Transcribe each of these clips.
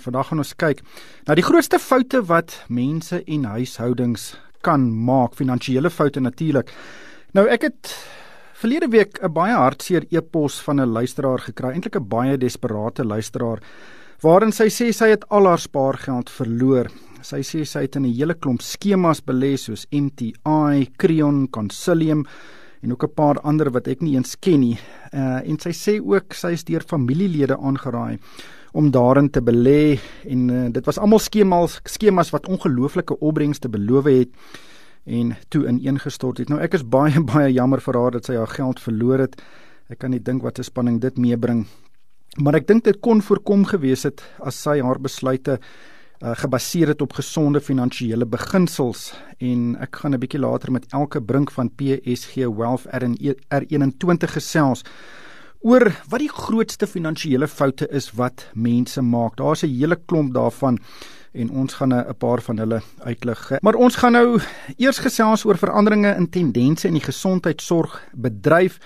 Vandag gaan ons kyk na die grootste foute wat mense en huishoudings kan maak, finansiële foute natuurlik. Nou ek het verlede week 'n baie hartseer e-pos van 'n luisteraar gekry, eintlik 'n baie desperate luisteraar, waarin sy sê sy het al haar spaargeld verloor. Sy sê sy het in 'n hele klomp skemas belê soos MTI, Creon, Consilium en ook 'n paar ander wat ek nie eens ken nie. Uh en sy sê ook sy is deur familielede aangeraai om daarin te belê en uh, dit was almal skemas skemas wat ongelooflike opbrengste beloof het en toe ineengestort het. Nou ek is baie baie jammer vir haar dat sy haar geld verloor het. Ek kan nie dink wat 'n spanning dit meebring. Maar ek dink dit kon voorkom gewees het as sy haar besluite uh, gebaseer het op gesonde finansiële beginsels en ek gaan 'n bietjie later met Elke Brink van PSG Wealth R21 gesels oor wat die grootste finansiële foute is wat mense maak. Daar's 'n hele klomp daarvan en ons gaan 'n paar van hulle uitlig. Maar ons gaan nou eers gesels oor veranderinge in tendense in die gesondheidsorgbedryf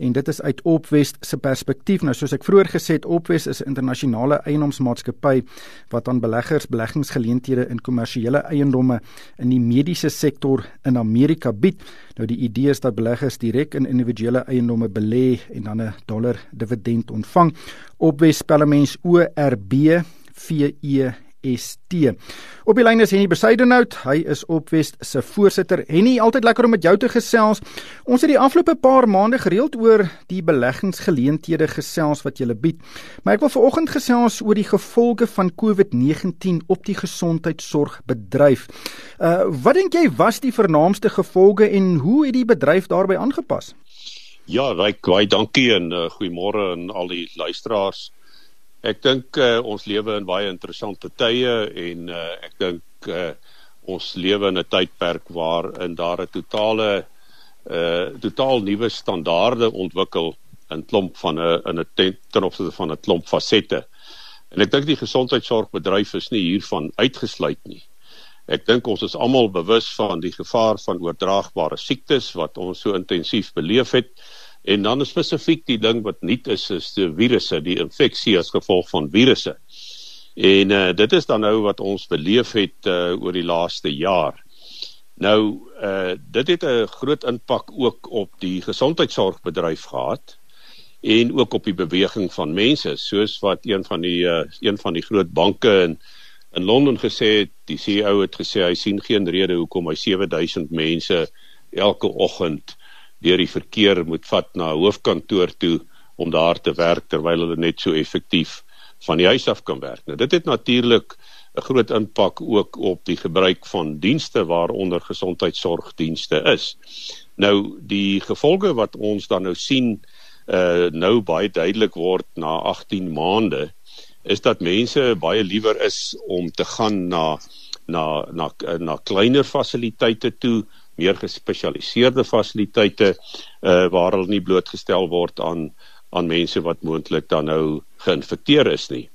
en dit is uit Opwest se perspektief. Nou soos ek vroeër gesê het, Opwest is 'n internasionale eiendomsmaatskappy wat aan beleggers beleggingsgeleenthede in kommersiële eiendomme in die mediese sektor in Amerika bied. Nou die idee is dat beleggers direk in individuele eiendomme belê en dan 'n dollar dividend ontvang. Opwest spel mens O R B V E ST. Op die lyn is Henny Besaidenhout. Hy is Opwest se voorsitter. Henny, altyd lekker om met jou te gesels. Ons het die afgelope paar maande gereeld oor die beleggingsgeleenthede gesels wat jy bied. Maar ek wil vanoggend gesels oor die gevolge van COVID-19 op die gesondheidsorgbedryf. Uh wat dink jy was die vernaamste gevolge en hoe het die bedryf daarbey aangepas? Ja, baie dankie en uh, goeiemôre aan al die luisteraars. Ek dink uh, ons lewe in baie interessante tye en uh, ek dink uh, ons lewe in 'n tydperk waarin daar 'n totale uh totaal nuwe standaarde ontwikkel in klomp van 'n in 'n ten, opsigte van 'n klomp fasette. En ek dink die gesondheidsorgbedryf is nie hiervan uitgesluit nie. Ek dink ons is almal bewus van die gevaar van oordraagbare siektes wat ons so intensief beleef het. En dan spesifiek die ding wat nuut is is die virusse, die infeksie as gevolg van virusse. En uh, dit is dan nou wat ons beleef het uh, oor die laaste jaar. Nou uh dit het 'n groot impak ook op die gesondheidsorgbedryf gehad en ook op die beweging van mense soos wat een van die uh, een van die groot banke in in Londen gesê het die CEO het gesê hy sien geen rede hoekom hy 7000 mense elke oggend deur die verkeer moet vat na 'n hoofkantoor toe om daar te werk terwyl hulle net so effektief van die huis af kan werk. Nou dit het natuurlik 'n groot impak ook op die gebruik van dienste waaronder gesondheidsorgdienste is. Nou die gevolge wat ons dan nou sien uh nou baie duidelik word na 18 maande is dat mense baie liewer is om te gaan na na na na kleiner fasiliteite toe meer gespesialiseerde fasiliteite uh waar hulle nie blootgestel word aan aan mense wat moontlik dan nou geïnfekteer is nie.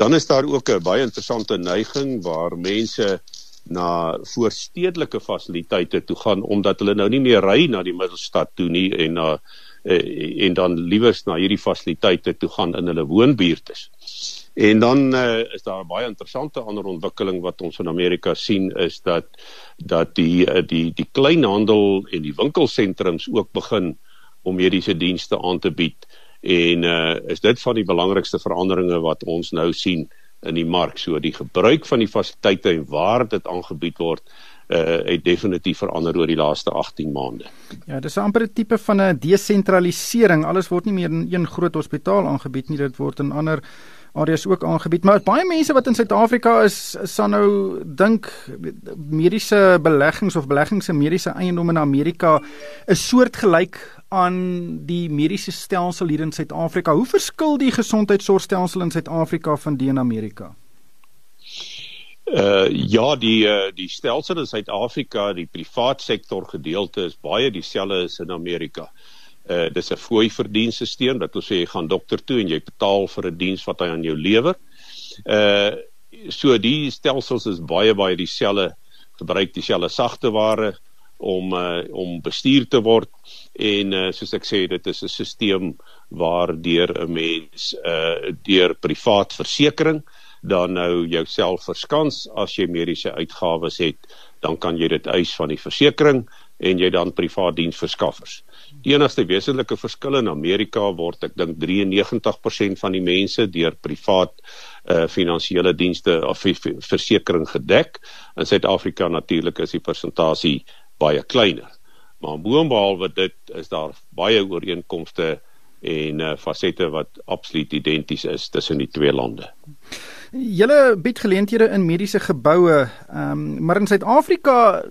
Dan is daar ook 'n baie interessante neiging waar mense na voorstedelike fasiliteite toe gaan omdat hulle nou nie meer ry na die middelstad toe nie en na uh, en dan liewers na hierdie fasiliteite toe gaan in hulle woonbuurt is. En dan uh, is daar baie interessante ander ontwikkeling wat ons in Amerika sien is dat dat die uh, die die kleinhandel en die winkelsentrums ook begin om mediese dienste aan te bied en uh, is dit van die belangrikste veranderinge wat ons nou sien in die mark so die gebruik van die fasiliteite en waar dit aangebied word uh het definitief verander oor die laaste 18 maande. Ja, dis amper 'n tipe van 'n desentralisering. Alles word nie meer in een groot hospitaal aangebied nie, dit word in ander areas ook aangebied. Maar baie mense wat in Suid-Afrika is, sal nou dink mediese beleggings of beleggings in mediese eiendomme in Amerika is soortgelyk aan die mediese stelsel hier in Suid-Afrika. Hoe verskil die gesondheidsorgstelsel in Suid-Afrika van die in Amerika? Uh ja, die uh, die stelsel in Suid-Afrika, die privaat sektor gedeelte is baie dieselfde as in Amerika. Uh dis 'n fooi verdienstelsel dat ons sê jy gaan dokter toe en jy betaal vir 'n diens wat hy aan jou lewer. Uh so die stelsels is baie baie dieselfde gebruik dieselfde sagte ware om uh om bestuur te word en uh soos ek sê dit is 'n stelsel waar deur 'n mens uh deur privaat versekerings dan nou jouself verskans as jy mediese uitgawes het, dan kan jy dit eis van die versekerings en jy dan privaat diensverskaffers. Die enigste wesenlike verskil in Amerika word ek dink 93% van die mense deur privaat uh finansiële dienste of versekerings gedek. In Suid-Afrika natuurlik is die persentasie baie kleiner. Maar boonbehalwe dit is daar baie ooreenkomste en uh, fasette wat absoluut identies is tussen die twee lande. Julle bied geleenthede in mediese geboue, ehm um, maar in Suid-Afrika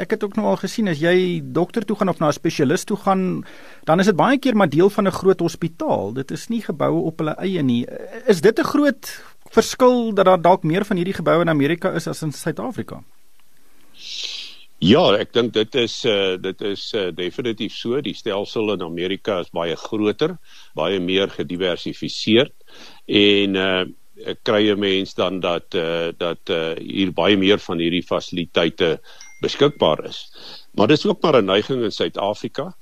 ek het ook nou al gesien as jy dokter toe gaan of na 'n spesialis toe gaan, dan is dit baie keer maar deel van 'n groot hospitaal. Dit is nie geboue op hulle eie nie. Is dit 'n groot verskil dat daar dalk meer van hierdie geboue in Amerika is as in Suid-Afrika? Ja, ek dink dit is uh dit is uh, definitief so. Die stelsel in Amerika is baie groter, baie meer gediversifiseerd en uh kry 'n mens dan dat uh dat uh hier baie meer van hierdie fasiliteite beskikbaar is. Maar dis ook maar 'n neiging in Suid-Afrika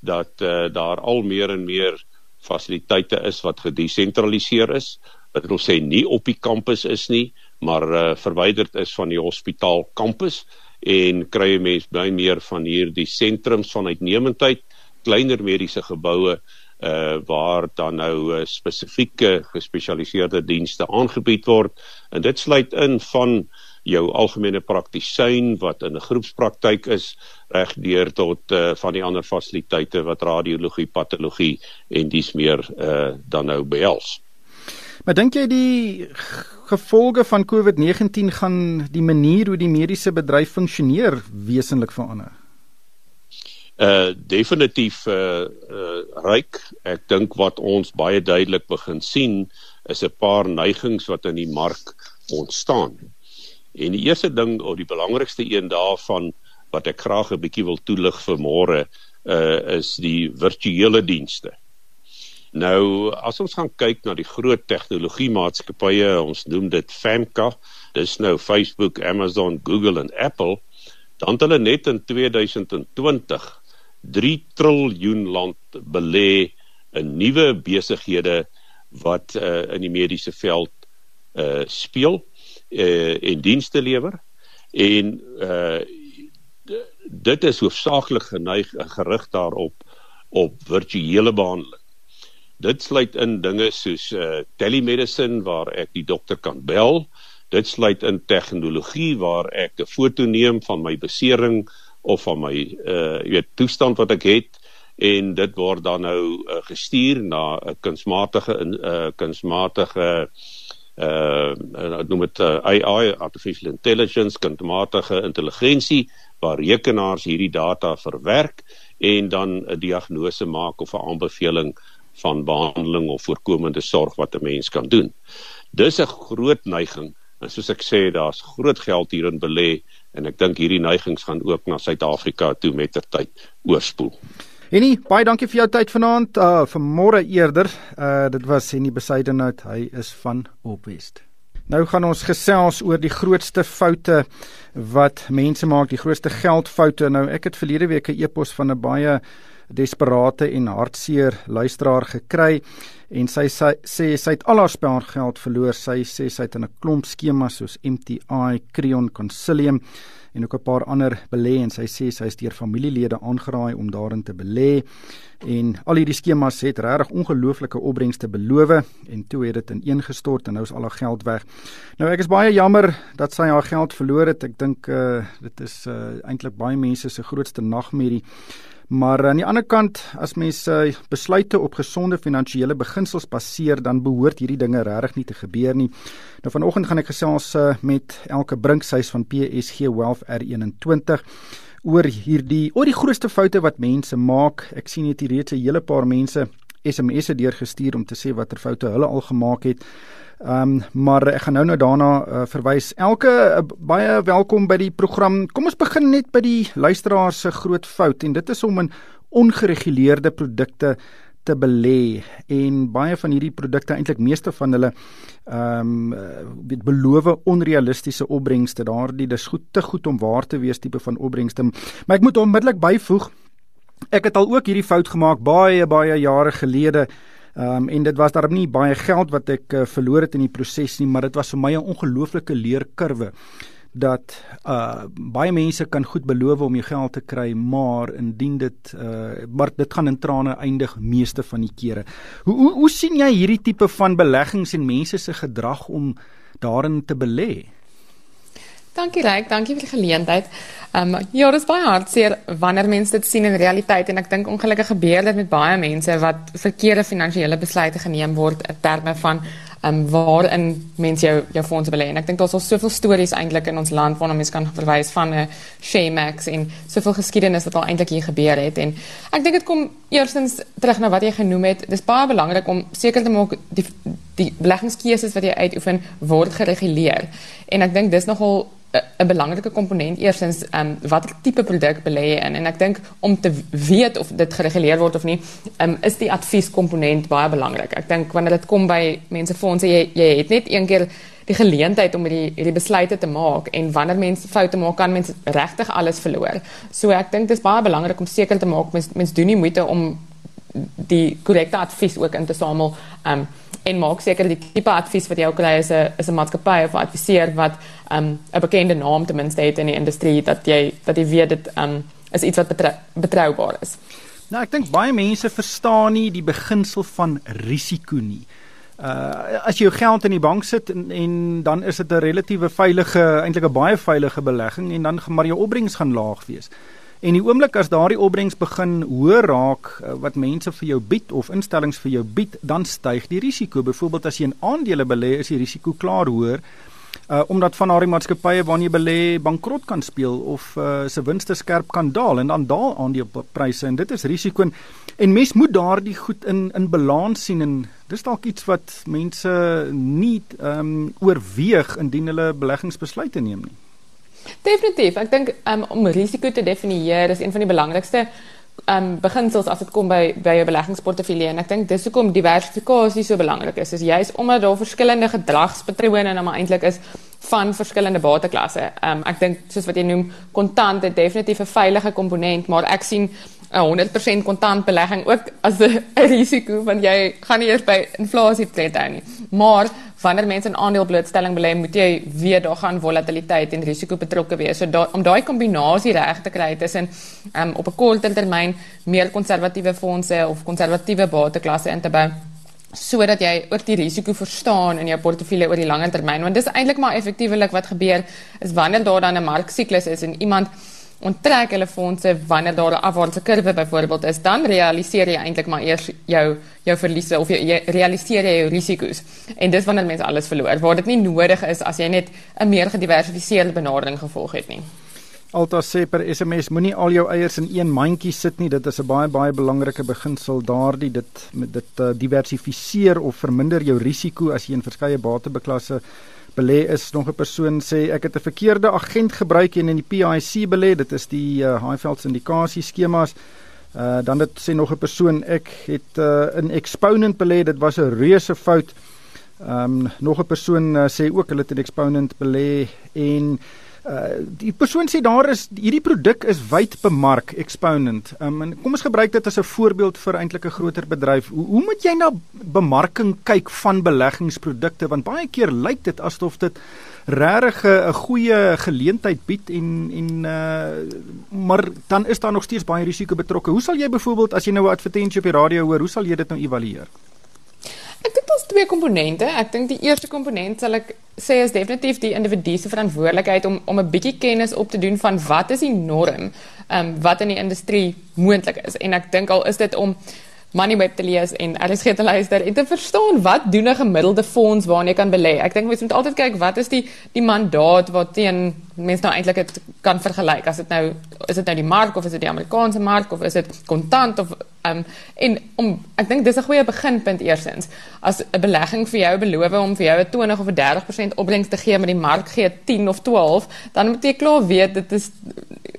dat uh, daar al meer en meer fasiliteite is wat gedesentraliseer is. Wat wil sê nie op die kampus is nie, maar uh, verwyderd is van die hospitaal kampus en kry 'n mens baie meer van hierdie sentrums van uitnemendheid, kleiner mediese geboue uh waar dan nou uh, spesifieke gespesialiseerde dienste aangebied word en dit sluit in van jou algemene praktisyn wat in 'n groepspraktyk is reg deur tot uh, van die ander fasiliteite wat radiologie, patologie en dis meer uh, dan nou behels. Maar dink jy die gevolge van COVID-19 gaan die manier hoe die mediese bedryf funksioneer wesentlik verander? Uh definitief uh, uh ryk. Ek dink wat ons baie duidelik begin sien is 'n paar neigings wat in die mark ontstaan. En die eerste ding of die belangrikste een daarvan wat ek graag 'n bietjie wil toelig vir môre uh is die virtuele dienste. Nou as ons gaan kyk na die groot tegnologie maatskappye, ons noem dit FAMCA, dis nou Facebook, Amazon, Google en Apple, dan het hulle net in 2020 3 triljoen rand belê in nuwe besighede wat uh in die mediese veld uh speel uh, en dienste lewer en uh dit is hoofsaaklik geneig gerig daarop op virtuele behandeling. Dit sluit in dinge soos uh telemedicine waar ek die dokter kan bel. Dit sluit in tegnologie waar ek 'n foto neem van my besering of van my uh jy weet toestand wat ek het en dit word dan nou uh, gestuur na 'n kunsmatige 'n uh, kunsmatige uh uh ek noem dit uh, AI artificial intelligence kunsmatige intelligensie waar rekenaars hierdie data verwerk en dan 'n diagnose maak of 'n aanbeveling van behandeling of voorkomende sorg wat 'n mens kan doen. Dis 'n groot neiging en soos ek sê daar's groot geld hierin belê en ek dink hierdie neigings gaan ook na Suid-Afrika toe met ter tyd oorspoel. Henny, baie dankie vir jou tyd vanaand. Uh vir môre eerder. Uh dit was Henny Besidenhout. Hy is van Opwest. Nou gaan ons gesels oor die grootste foute wat mense maak, die grootste geldfoute. Nou ek het verlede week 'n e-pos van 'n baie desperate en hartseer luisteraar gekry en sy sê sy, sy het al haar spaargeld verloor. Sy sê sy het in 'n klomp skemas soos MTI, Creon, Consilium en ook 'n paar ander belê en sy sê sy is deur familielede aangeraai om daarin te belê en al hierdie skemas het regtig ongelooflike opbrengste beloof en toe het dit ineengestort en nou is al haar geld weg. Nou ek is baie jammer dat sy haar geld verloor het. Ek dink uh, dit is uh, eintlik baie mense se grootste nagmerrie. Maar aan die ander kant, as mense besluite op gesonde finansiële beginsels baseer, dan behoort hierdie dinge regtig nie te gebeur nie. Nou vanoggend gaan ek gesels uh, met Elke Brinkhuis van PSG Wealth R21 oor hierdie oor die grootste foute wat mense maak. Ek sien hier reeds 'n hele paar mense SMS'e deurgestuur om te sê watter foute hulle al gemaak het. Ehm um, maar ek gaan nou nou daarna uh, verwys. Elke uh, baie welkom by die program. Kom ons begin net by die luisteraar se groot fout en dit is om in ongereguleerde produkte te belê en baie van hierdie produkte eintlik meeste van hulle ehm um, uh, beloof onrealistiese opbrengste. Daardie dis goed te goed om waar te wees tipe van opbrengste. Maar ek moet onmiddellik byvoeg ek het al ook hierdie fout gemaak baie baie jare gelede Ehm um, en dit was daar nie baie geld wat ek uh, verloor het in die proses nie, maar dit was vir my 'n ongelooflike leerkurwe dat uh baie mense kan goed beloof om jou geld te kry, maar indien dit uh maar dit gaan in trane eindig meeste van die kere. Hoe hoe, hoe sien jy hierdie tipe van beleggings en mense se gedrag om daarin te belê? Dankie Ryk, dankie vir die geleentheid. Ehm um, ja, dit is baie hartseer wanneer mense dit sien in realiteit en ek dink ongelukkig gebeur dit met baie mense wat verkeerde finansiële besluite geneem word in terme van um, waarin mense jou jou fondse belê. En ek dink daar's al soveel stories eintlik in ons land waarna mense kan verwys van 'n uh, Shaymax en soveel geskiedenis wat al eintlik hier gebeur het. En ek dink dit kom eerstens terug na wat jy genoem het. Dis baie belangrik om seker te maak die die beleggingskeuses wat jy uitoefen word gereguleer. En ek dink dis nogal 'n belangrike komponent eersins ehm um, watter tipe produk belê in en ek dink om te weet of dit gereguleer word of nie ehm um, is die advieskomponent baie belangrik. Ek dink wanneer dit kom by mense fondse jy jy het net een keer die geleentheid om hierdie hierdie besluite te maak en wanneer mense foute maak kan mense regtig alles verloor. So ek dink dit is baie belangrik om seker te maak mense mens doen nie moeite om die korrekte advies ook in te samel um en maak seker die tipe advies wat jy ook kry is 'n is 'n maatskappy of adviseur wat um 'n bekende naam ten minste het in die industrie dat jy dat jy weet dit um is iets wat betrou, betroubaar is. Nou ek dink baie mense verstaan nie die beginsel van risiko nie. Uh as jy jou geld in die bank sit en, en dan is dit 'n relatiewe veilige eintlik 'n baie veilige belegging en dan maar jou opbrengs gaan laag wees. En die oomblik as daardie opbrengs begin hoër raak eh, wat mense vir jou bied of instellings vir jou bied, dan styg die risiko. Byvoorbeeld as jy in aandele belê, is die risiko klaar hoër. Uh omdat van daardie maatskappye waarna jy belê bankrot kan speel of uh se winste skerp kan daal en dan daal aandelepryse en dit is risiko en, en mens moet daardie goed in in balans sien en dis dalk iets wat mense nie ehm um, oorweeg indien hulle beleggingsbesluite neem nie. Definitief. Ek dink um, om risiko te definieer is een van die belangrikste um beginsels as dit kom by by jou beleggingsportefeulje en ek dink dis hoekom diversifikasie so belangrik is. Is juist omdat daar verskillende gedragspatrone nou maar eintlik is van verskillende bateklasse. Um ek dink soos wat jy noem, kontant het definitief 'n veilige komponent, maar ek sien 'n 100% kontant belegging ook as 'n risiko want jy gaan nie eers by inflasie hou nie. Maar wanneer mense 'n aandeleblootstelling belê, moet jy weet daar gaan volatiliteit en risiko betrokke wees. So da, om daai kombinasie reg te kry tussen um, op 'n korter termyn meer konservatiewe fondse of konservatiewe bateklasse in te bou sodat jy ook die risiko verstaan in jou portefeulje oor die langer termyn want dis eintlik maar effektiewelik wat gebeur is wanneer daar dan 'n marksiklus is en iemand onttrek hulle fondse wanneer daar 'n afwaartse kurwe byvoorbeeld is, dan realiseer jy eintlik maar eers jou jou verliese of jy, jy realiseer jy jou risiko's. En dis wanneer mense alles verloor, waar dit nie nodig is as jy net 'n meer gediversifiseerde benadering gevolg het nie. Alta sê per SMS moenie al jou eiers in een mandjie sit nie. Dit is 'n baie baie belangrike beginsel daardie dit met dit uh, diversifiseer of verminder jou risiko as jy in verskeie batebeklasse belê is nog 'n persoon sê ek het 'n verkeerde agent gebruik en in die PIC belê. Dit is die uh, Highveld syndikasie skemas uh, dan dit sê nog 'n persoon ek het uh, in Exponent belê. Dit was 'n reuse fout. Um, nog 'n persoon uh, sê ook hulle het in Exponent belê. En Uh, die persoon sê daar is hierdie produk is wyd bemark exponent. Um, en kom ons gebruik dit as 'n voorbeeld vir eintlik 'n groter bedryf. Hoe, hoe moet jy na bemarking kyk van beleggingsprodukte want baie keer lyk dit asof dit regtig 'n goeie geleentheid bied en en uh maar dan is daar nog steeds baie risiko betrokke. Hoe sal jy byvoorbeeld as jy nou 'n advertensie op die radio hoor, hoe sal jy dit nou evalueer? Ek dink daar's twee komponente. Ek dink die eerste komponent sal ek sê is definitief die individu se verantwoordelikheid om om 'n bietjie kennis op te doen van wat is die norm, ehm wat in die industrie moontlik is. En ek dink al is dit om Moneyweb te lees en gee te luister en te verstaan wat doen 'n gemiddelde fonds waarna jy kan belê. Ek dink mense moet altyd kyk wat is die die mandaat wat teen mense nou eintlik kan vergelyk. As dit nou is dit nou die mark of is dit die Amerikaanse mark of is dit kontant of um en om ek dink dis 'n goeie beginpunt eersins. As 'n belegging vir jou beloof om vir jou 'n 20 of 'n 30% opbrengs te gee met die mark gee 10 of 12, dan moet jy klaar weet dit is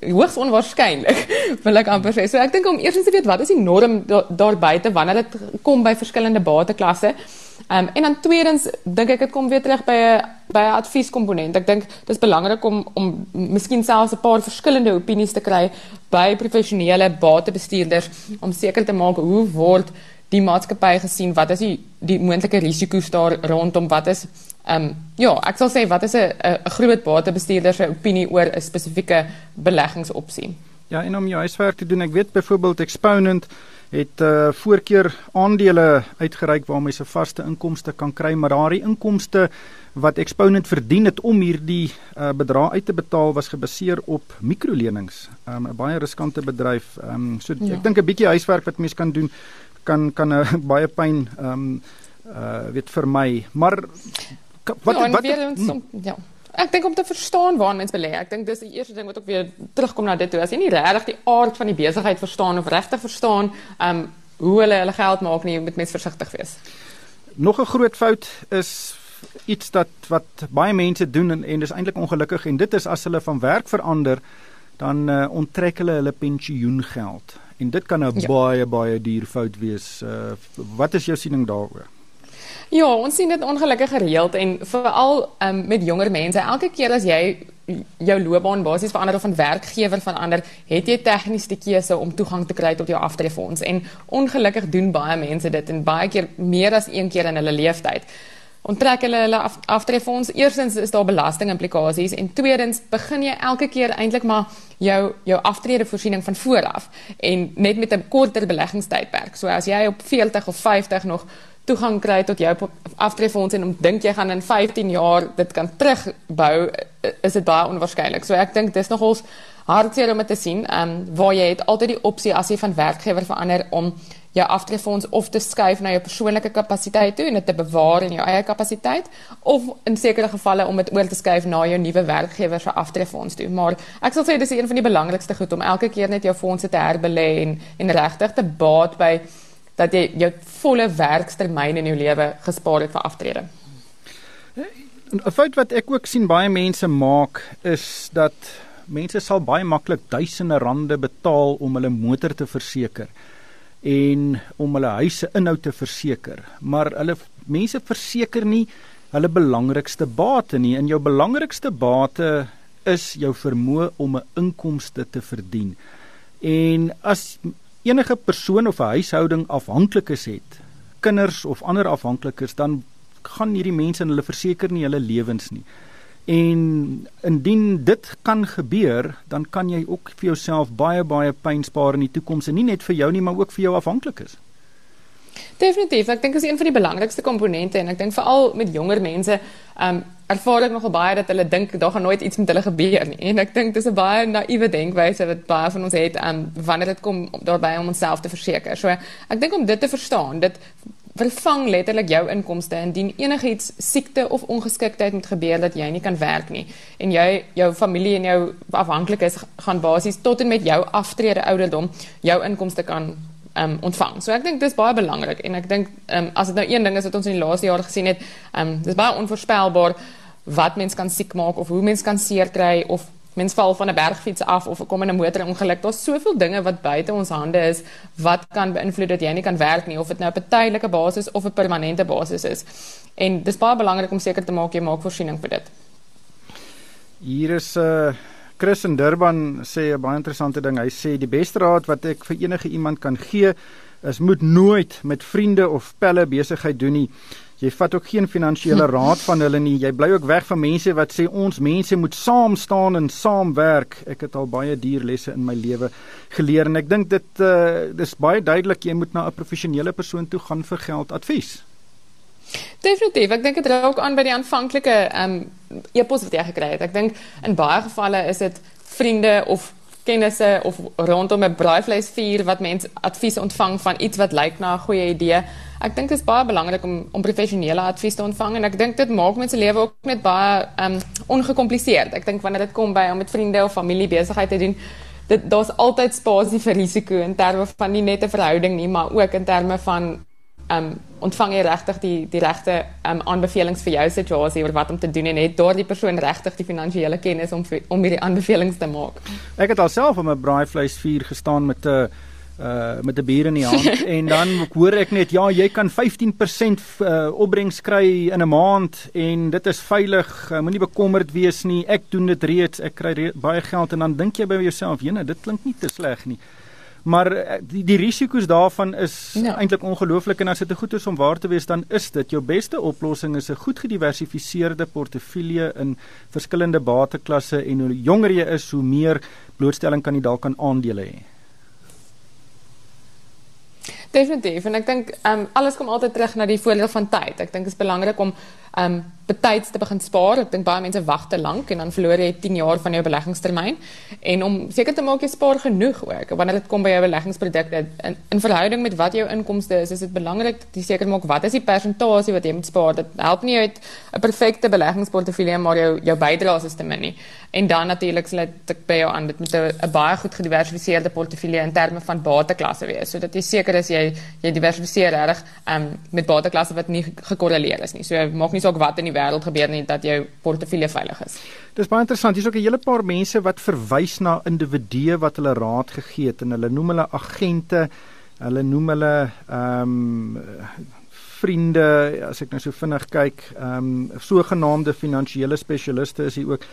hoogs onwaarskynlik. Wil ek amper sê. So ek dink om eersins te weet wat is die norm daar, daar buite wanneer dit kom by verskillende bateklasse. Um, en dan tweedens dink ek dit kom weer terug by 'n by 'n advieskomponent. Ek dink dis belangrik om om miskien selfs 'n paar verskillende opinies te kry by professionele batebestuurders om seker te maak hoe word die maatskappy gesien? Wat is die die moontlike risiko's daar rondom? Wat is ehm um, ja ek sal sê wat is 'n 'n groot batebestuurder se opinie oor 'n spesifieke beleggingsopsie? Ja en om jou huiswerk te doen ek weet byvoorbeeld Exponent het uh voorkeur aandele uitgereik waarmee jy se vaste inkomste kan kry maar daardie inkomste wat Exponent verdien het om hierdie uh, bedrag uit te betaal was gebaseer op mikrolenings. Um, 'n baie riskante bedryf. Ehm um, so ja. ek dink 'n bietjie huiswerk wat mens kan doen kan kan 'n uh, baie pyn ehm um, uh weet vir my. Maar wat ja, wat ons, hm. ja. Ek dink om te verstaan waar mens belê. Ek dink dis die eerste ding wat ook weer terugkom na dit toe. As jy nie regtig die aard van die besigheid verstaan of regtig verstaan ehm um, hoe hulle hulle geld maak nie, moet mens versigtig wees. Nog 'n groot fout is iets dat wat baie mense doen en, en dis eintlik ongelukkig en dit is as hulle van werk verander dan uh, onttrek hulle hulle pensioengeld en dit kan 'n ja. baie baie duur fout wees. Uh, wat is jou siening daaroor? Ja, ons sien dit ongelukkig gereeld en veral um, met jonger mense. Elke keer as jy jou loopbaan basies verander of 'n werkgewer verander, het jy tegnies die keuse om toegang te kry tot jou aftreefonds en ongelukkig doen baie mense dit en baie keer meer as een keer in hulle lewenstyd onttrek hulle hulle af, aftreefonds. Eerstens is daar belastingimplikasies en tweedens begin jy elke keer eintlik maar jou jou aftredevoorsiening van voor af en net met 'n korter beleggingstydperk. So as jy op 40 of 50 nog toegang kry tot jou aftreefonds en om dink jy gaan in 15 jaar dit kan terugbou, is dit baie onwaarskynlik. So ek dink dis nogals hartseer om te sien, ehm um, waar jy het altyd die opsie as jy van werkgewer verander om jou aftreefonds of te skuif na jou persoonlike kapasiteit toe en dit te bewaar in jou eie kapasiteit of in sekere gevalle om dit oor te skuif na jou nuwe werkgewer se aftreefonds toe. Maar ek sal sê dis een van die belangrikste goed om elke keer net jou fondse te herbelê en en regtig te baat by dat jy jou volle werkstermyn in jou lewe gespaar het vir aftrede. 'n Fout wat ek ook sien baie mense maak is dat mense sal baie maklik duisende rande betaal om hulle motor te verseker en om hulle huise inhoud te verseker. Maar hulle mense verseker nie hulle belangrikste bate nie. In jou belangrikste bate is jou vermoë om 'n inkomste te verdien. En as enige persoon of 'n huishouding afhanklikes het, kinders of ander afhanklikes, dan gaan hierdie mense en hulle verseker nie hulle lewens nie. En indien dit kan gebeur, dan kan jy ook vir jouself baie baie pyn spaar in die toekoms en nie net vir jou nie, maar ook vir jou afhanklikes. Definitief, ek dink dit is een van die belangrikste komponente en ek dink veral met jonger mense, ehm um, ervaar ek nogal baie dat hulle dink daar gaan nooit iets met hulle gebeur nie. En ek dink dis 'n baie naïewe denkwyse wat baie van ons het, ehm um, wanneer dit kom daarbey om onsself te verseker. So ek dink om dit te verstaan, dit vervang letterlik jou inkomste indien enigiets siekte of ongeskiktheid moet gebeur dat jy nie kan werk nie en jy jou familie en jou afhanklikes gaan basies tot en met jou aftrede ouderdom jou inkomste kan um, ontvang. So ek dink dis baie belangrik en ek dink um, as dit nou een ding is wat ons in die laaste jare gesien het, um, dis baie onvoorspelbaar wat mens kan siek maak of hoe mens kan seer kry of mens val van 'n bergfiets af of kom in 'n motorongeluk. Daar's soveel dinge wat buite ons hande is wat kan beïnvloed dat jy nie kan werk nie of dit nou op 'n tydelike basis of 'n permanente basis is. En dis baie belangrik om seker te maak jy maak voorsiening vir dit. Hier is 'n uh, eh, Chris in Durban sê 'n baie interessante ding. Hy sê die beste raad wat ek vir enige iemand kan gee is moet nooit met vriende of pelle besigheid doen nie. Jy vat ook geen finansiële raad van hulle nie. Jy bly ook weg van mense wat sê ons mense moet saam staan en saamwerk. Ek het al baie dierlesse in my lewe geleer en ek dink dit uh dis baie duidelik jy moet na 'n professionele persoon toe gaan vir geldadvies. Definitief. Ek dink dit raak aan by die aanvanklike um, e-pos wat jy gekry het. Ek dink in baie gevalle is dit vriende of kennisse of rondom 'n braaivleisvuur wat mense advies ontvang van iets wat lyk na 'n goeie idee. Ek dink dit is baie belangrik om om professionele advies te ontvang en ek dink dit maak mense lewe ook net baie um ongekompliseerd. Ek dink wanneer dit kom by om met vriende of familie besigheid te doen, dit daar's altyd spasie vir risiko in terme van nie net 'n verhouding nie, maar ook in terme van um ontvang jy regtig die die regte um aanbevelings vir jou situasie oor wat om te doen en het daardie persoon regtig die finansiële kennis om om hierdie aanbevelings te maak. Ek het alself op 'n braaivleisvuur gestaan met 'n uh met 'n bier in die hand en dan hoor ek net ja jy kan 15% uh, opbrengs kry in 'n maand en dit is veilig. Uh, moenie bekommerd wees nie. Ek doen dit reeds. Ek kry re baie geld. En dan dink jy by jouself jene dit klink nie te sleg nie Maar eh, die die risiko's daarvan is Ja. eintlik ongelooflik en as dit te goed is om waar te wees, dan is dit jou beste oplossing is 'n goed gediversifiseerde portefeulje in verskillende bateklasse en hoe jonger jy is, hoe meer blootstelling kan jy dalk aan aandele hê. Definitief en ek dink um, alles kom altyd terug na die voordeel van tyd. Ek dink dit is belangrik om um, betyds te begin spaar. Ek dink baie mense wag te lank en dan verloor jy 10 jaar van jou beleggingstermyn. En om seker te maak jy spaar genoeg ook wanneer dit kom by jou beleggingsprodukte in, in verhouding met wat jou inkomste is, is dit belangrik dat jy seker maak wat is die persentasie wat jy moet spaar. Dit help nie uit 'n perfekte beleggingsportefeulje maar jou jou bydraes is te min nie. En dan natuurlik sal dit by jou aan dit moet 'n baie goed gediversifiseerde portefeulje in terme van bateklasse wees sodat jy seker is jy jy diversifiseer reg um, met bateklasse wat nie gekorreleer is nie. So maak nie saak wat in die wêreld gebeur nie dat jou portefeulje veilig is. Dis baie interessant. Hier's ook 'n hele paar mense wat verwys na individue wat hulle raad gegee het en hulle noem hulle agente. Hulle noem hulle ehm um, vriende, as ek nou so vinnig kyk, ehm um, sogenaamde finansiële spesialiste is hier ook.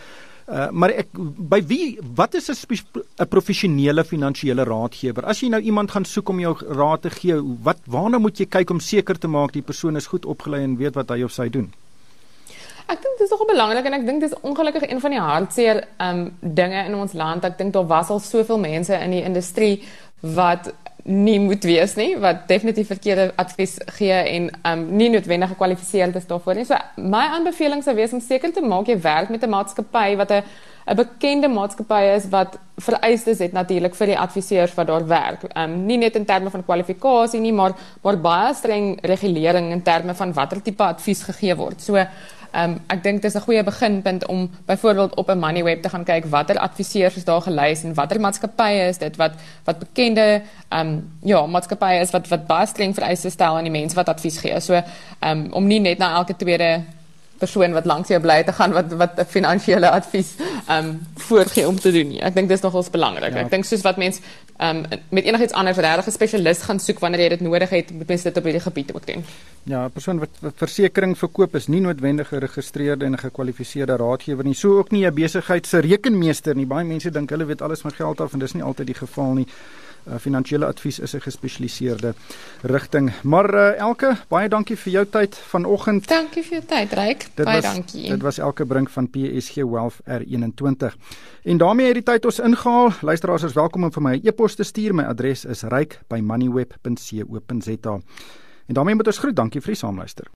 Uh, maar ek by wie wat is 'n 'n professionele finansiële raadgewer? As jy nou iemand gaan soek om jou raad te gee, wat waarna moet jy kyk om seker te maak die persoon is goed opgelei en weet wat hy of sy doen? Ek dink dit is nogal belangrik en ek dink dis ongelukkig een van die hartseer um dinge in ons land. Ek dink daar was al soveel mense in die industrie wat nie moet wees nie, wat definitief verkeerde advies gee en um nie noodwendig gekwalifiseerd is daarvoor nie. So my aanbeveling sou wees om seker te maak jy werk met 'n maatskappy wat 'n 'n bekende maatskappy is wat vereistes het natuurlik vir die adviseurs wat daar werk. Um nie net in terme van kwalifikasie nie, maar maar baie streng regulering in terme van watter tipe advies gegee word. So Um ek dink dis 'n goeie beginpunt om byvoorbeeld op 'n Moneyweb te gaan kyk watter adviseurs is daar gelys en watter maatskappye is dit wat wat bekende um ja, maatskappye is wat wat baie streng vereistes stel aan die mense wat advies gee. So um om nie net na elke tweede persoon wat langs jou bly te gaan wat wat 'n finansiële advies um voorgee om te doen nie. Ek dink dis nogals belangrik. Ja. Ek dink soos wat mens um met enigiets anders regtig 'n spesialis gaan soek wanneer jy dit nodig het, moet mens dit op hierdie gebied ook doen. Ja, 'n persoon wat, wat versekerings verkoop is nie noodwendig 'n geregistreerde en gekwalifiseerde raadgewer nie. So ook nie 'n besigheid se rekenmeester nie. Baie mense dink hulle weet alles van geld af en dis nie altyd die geval nie. Uh, finansiële advies is 'n gespesialiseerde rigting. Maar uh, Elke, baie dankie vir jou tyd vanoggend. Dankie vir jou tyd, Ryk. Baie was, dankie. Dit was Elke Brink van PSG Wealth R21. En daarmee het die tyd ons ingehaal. Luisteraars is welkom om vir my 'n e e-pos te stuur. My adres is ryk@moneyweb.co.za. En daarmee moet ons groet. Dankie vir die saamluister.